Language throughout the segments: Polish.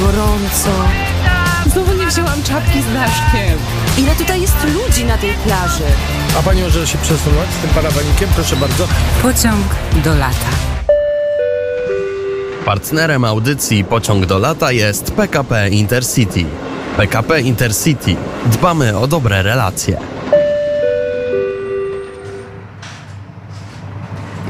gorąco. Znowu nie wzięłam czapki z daszkiem. Ile tutaj jest ludzi na tej plaży? A pani może się przesunąć z tym parawanikiem? Proszę bardzo. Pociąg do lata. Partnerem audycji Pociąg do lata jest PKP Intercity. PKP Intercity. Dbamy o dobre relacje.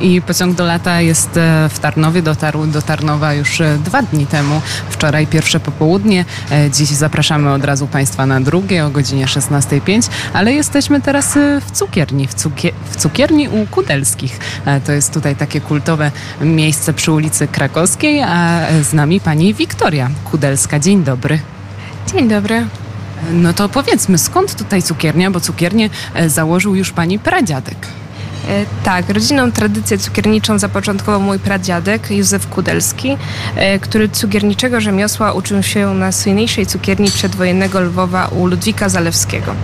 I pociąg do lata jest e, w Tarnowie. Dotarł do Tarnowa już e, dwa dni temu. Wczoraj pierwsze popołudnie. E, Dziś zapraszamy od razu Państwa na drugie o godzinie 16.05. Ale jesteśmy teraz w cukierni, w, w cukierni u Kudelskich. To jest tutaj takie kultowe miejsce przy ulicy Krakowskiej, a z nami pani Wiktoria Kudelska. Dzień dobry. Dzień dobry. No to powiedzmy, skąd tutaj cukiernia? Bo cukiernię założył już pani pradziadek. E, Tak, rodzinną tradycję cukierniczą zapoczątkował mój pradziadek Józef Kudelski, e, który cukierniczego rzemiosła uczył się na słynniejszej cukierni przedwojennego Lwowa u Ludwika Zalewskiego.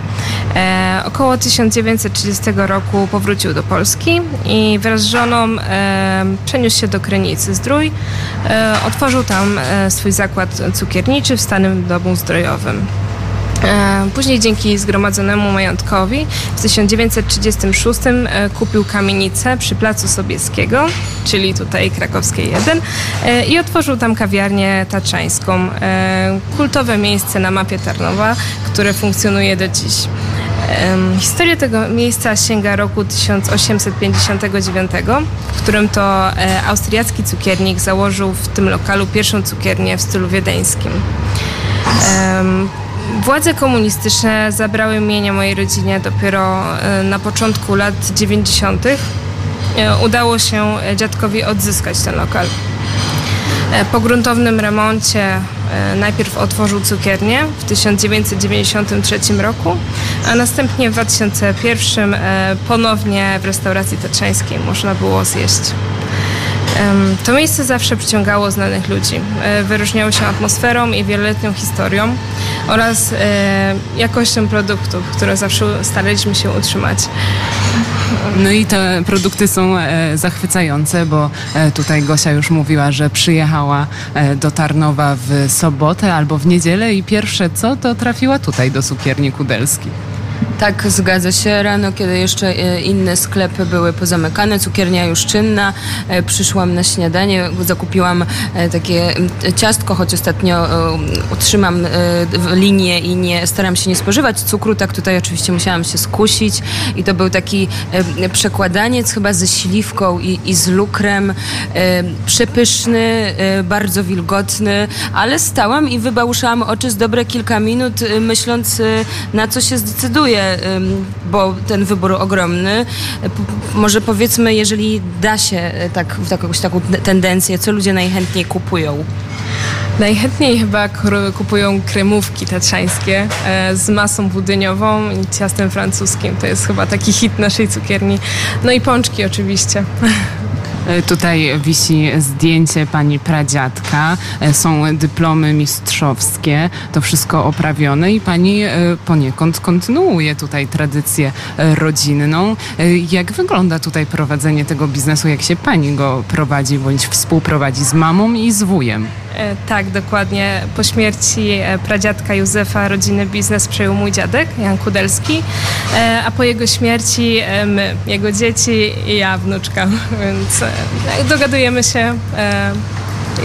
E, około 1930 roku powrócił do Polski i wraz z żoną przeniósł się do Krynicy Zdrój. Otworzył tam swój zakład cukierniczy w Starym Domu Zdrojowym. E, Później dzięki zgromadzonemu majątkowi w 1936 e, kupił kamienicę przy Placu Sobieskiego, czyli tutaj krakowskiej 1 e, i otworzył tam kawiarnię tatrzańską. e, Kultowe miejsce na mapie Tarnowa, które funkcjonuje do dziś. Historia tego miejsca sięga roku 1859, w którym to austriacki cukiernik założył w tym lokalu pierwszą cukiernię w stylu wiedeńskim. Władze komunistyczne zabrały mienia mojej rodzinie dopiero e, na początku lat 90. E, Udało się dziadkowi odzyskać ten lokal. E, Po gruntownym remoncie najpierw otworzył cukiernię w 1993 roku, a następnie w 2001 e, ponownie w restauracji tatrzańskiej można było zjeść. To miejsce zawsze przyciągało znanych ludzi. E, Wyróżniało się atmosferą i wieloletnią historią oraz e, jakością produktów, które zawsze staraliśmy się utrzymać. No i te produkty są e, zachwycające, bo tutaj Gosia już mówiła, że przyjechała do Tarnowa w sobotę albo w niedzielę i pierwsze co, to trafiła tutaj do cukierni Kudelski. Tak, zgadza się. Rano, kiedy jeszcze e, inne sklepy były pozamykane, cukiernia już czynna, e, przyszłam na śniadanie, zakupiłam e, takie ciastko, choć ostatnio utrzymam linię i nie staram się nie spożywać cukru, tak tutaj oczywiście musiałam się skusić i to był taki przekładaniec chyba ze śliwką i, i z lukrem, przepyszny, bardzo wilgotny, ale stałam i wybałuszałam oczy z dobre kilka minut, myśląc na co się zdecyduję, ym, bo ten wybór ogromny. Może powiedzmy, jeżeli da się e, tak, w jakąś taką tendencję, co ludzie najchętniej kupują? Najchętniej chyba kupują kremówki tatrzańskie e, z masą budyniową i ciastem francuskim. To jest chyba taki hit naszej cukierni. No i pączki oczywiście. E, Tutaj wisi zdjęcie pani pradziadka, e, są dyplomy mistrzowskie, to wszystko oprawione i pani e, poniekąd kontynuuje tutaj tradycję rodzinną. Jak wygląda tutaj prowadzenie tego biznesu, jak się pani go prowadzi bądź współprowadzi z mamą i z wujem? E, Tak, dokładnie. Po śmierci e, pradziadka Józefa rodzinny biznes przejął mój dziadek, Jan Kudelski, e, a po jego śmierci my, jego dzieci i ja, wnuczka. Więc dogadujemy się,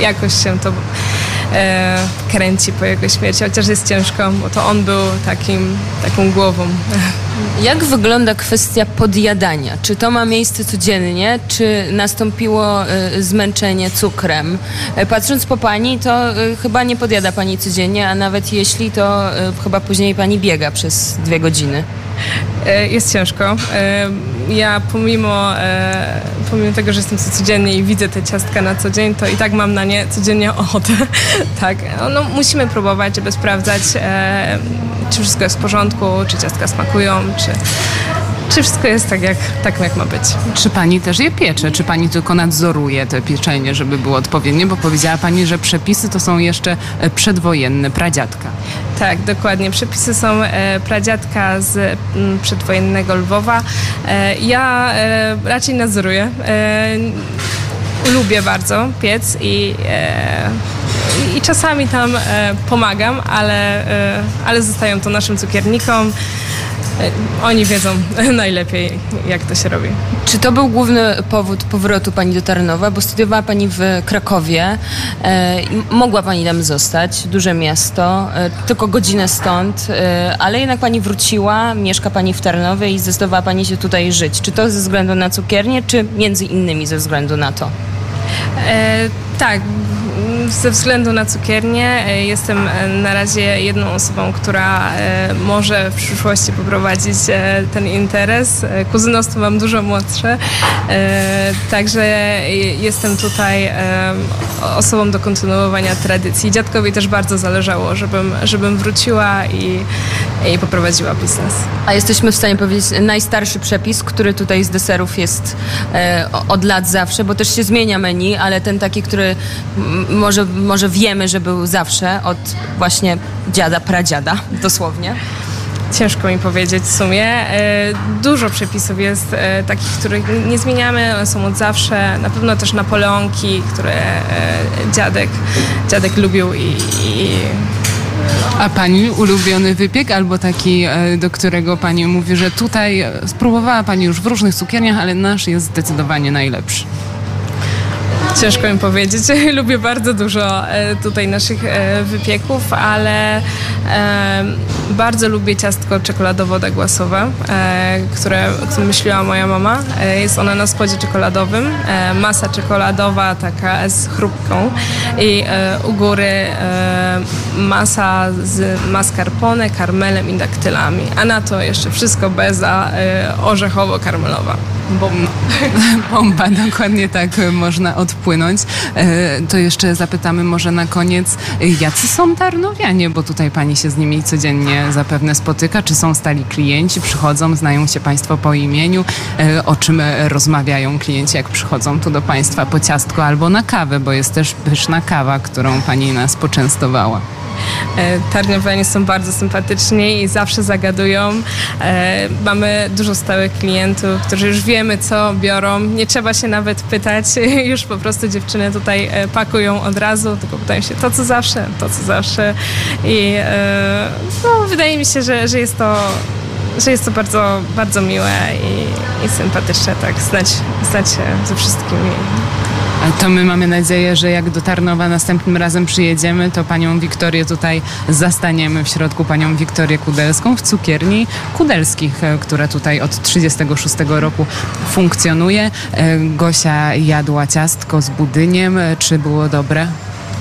jakoś się to e, kręci po jego śmierci, chociaż jest ciężko, bo to on był takim, taką głową. Jak wygląda kwestia podjadania? Czy to ma miejsce codziennie, czy nastąpiło y, zmęczenie cukrem? E, Patrząc po pani, to y, chyba nie podjada pani codziennie, a nawet jeśli, to y, chyba później pani biega przez dwie godziny. E, Jest ciężko. E, Ja pomimo, e, pomimo tego, że jestem tu codziennie i widzę te ciastka na co dzień, to i tak mam na nie codziennie ochotę. tak, no, musimy próbować, żeby sprawdzać, czy wszystko jest w porządku, czy ciastka smakują, czy, czy wszystko jest tak jak, tak, jak ma być. Czy pani też je piecze? Czy pani tylko nadzoruje te pieczenie, żeby było odpowiednie? Bo powiedziała pani, że przepisy to są jeszcze e, przedwojenne, pradziadka. Tak, dokładnie. Przepisy są e, pradziadka z m, przedwojennego Lwowa. E, ja e, raczej nadzoruję. E, lubię bardzo piec i, e, i czasami tam e, pomagam, ale, e, ale zostają to naszym cukiernikom. E, Oni wiedzą najlepiej, jak to się robi. Czy to był główny powód powrotu pani do Tarnowa? Bo studiowała pani w Krakowie. E, mogła pani tam zostać, duże miasto, e, tylko godzinę stąd, ale jednak pani wróciła, mieszka pani w Tarnowie i zdecydowała pani się tutaj żyć. Czy to ze względu na cukiernię, czy między innymi ze względu na to? E, tak, ze względu na cukiernię e, jestem e, na razie jedną osobą, która e, może w przyszłości poprowadzić ten interes. Kuzynostwo mam dużo młodsze, także jestem tutaj osobą do kontynuowania tradycji. Dziadkowi też bardzo zależało, żebym, żebym wróciła i, i poprowadziła biznes. A jesteśmy w stanie powiedzieć najstarszy przepis, który tutaj z deserów jest e, od lat zawsze, bo też się zmienia menu, ale ten taki, który może, może wiemy, że był zawsze od właśnie dziada, pradziada dosłownie. Ciężko mi powiedzieć w sumie. E, Dużo przepisów jest e, takich, których nie zmieniamy, one są od zawsze. Na pewno też napoleonki, które e, dziadek, dziadek lubił i, i A pani ulubiony wypiek albo taki, e, do którego pani mówi, że tutaj e, spróbowała pani już w różnych cukierniach, ale nasz jest zdecydowanie najlepszy. Ciężko mi powiedzieć. Lubię bardzo dużo e, tutaj naszych e, wypieków, ale e, bardzo lubię ciastko czekoladowo-dagłasowe, które, o którym myśliła moja mama. Jest ona na spodzie czekoladowym, masa czekoladowa taka z chrupką i u góry masa z mascarpone, karmelem i daktylami, a na to jeszcze wszystko beza orzechowo-karmelowa. Bomba. Bomba, dokładnie tak można odpłynąć. E, To jeszcze zapytamy może na koniec, jacy są Tarnowianie, bo tutaj pani się z nimi codziennie zapewne spotyka. Czy są stali klienci, przychodzą, znają się państwo po imieniu? E, O czym rozmawiają klienci, jak przychodzą tu do państwa po ciastko albo na kawę, bo jest też pyszna kawa, którą pani nas poczęstowała. E, Tarnowianie są bardzo sympatyczni i zawsze zagadują. E, Mamy dużo stałych klientów, którzy już wiemy, co biorą. Nie trzeba się nawet pytać, już po prostu dziewczyny tutaj e, pakują od razu, tylko pytają się to, co zawsze, to, co zawsze. I no, wydaje mi się, że, że jest to że jest to bardzo, bardzo miłe i, i sympatyczne, tak, znać, znać się ze wszystkimi. To my mamy nadzieję, że jak do Tarnowa następnym razem przyjedziemy, to panią Wiktorię tutaj zastaniemy w środku, panią Wiktorię Kudelską w cukierni Kudelskich, e, która tutaj od 36 roku funkcjonuje. E, Gosia jadła ciastko z budyniem. E, Czy było dobre?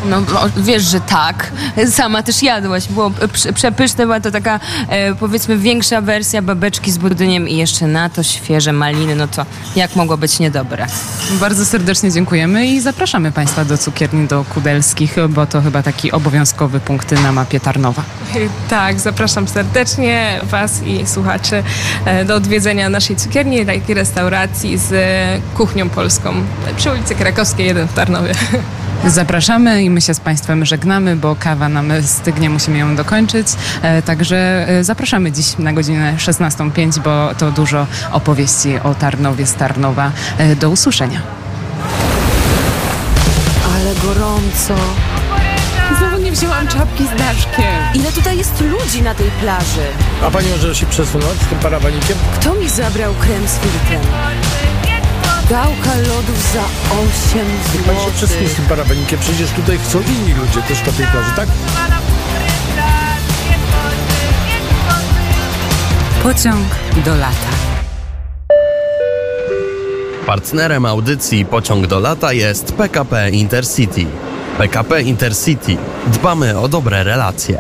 No wiesz, że tak. Sama też jadłaś. Było prze- przepyszne, była to taka e, powiedzmy większa wersja babeczki z budyniem i jeszcze na to świeże maliny. No to jak mogło być niedobre? Bardzo serdecznie dziękujemy i zapraszamy państwa do cukierni do Kudelskich, bo to chyba taki obowiązkowy punkt na mapie Tarnowa. Tak, zapraszam serdecznie Was i słuchaczy e, do odwiedzenia naszej cukierni, takiej restauracji z e, kuchnią polską przy ulicy Krakowskiej 1 w Tarnowie. Zapraszamy i my się z Państwem żegnamy, bo kawa nam stygnie, musimy ją dokończyć. E, Także e, zapraszamy dziś na godzinę 16.05, bo to dużo opowieści o Tarnowie z Tarnowa. E, Do usłyszenia. Ale gorąco. Znowu nie wzięłam czapki z daszkiem. Ile tutaj jest ludzi na tej plaży? A pani może się przesunąć z tym parawanikiem? Kto mi zabrał krem z filtrem? Gałka lodów za 8 Niech pani się zł. przesunie z tym parawanikiem. Przecież tutaj chcą inni ludzie też na tej plaży, tak? Pociąg do lata. Partnerem audycji Pociąg do lata jest PKP Intercity. PKP Intercity. Dbamy o dobre relacje.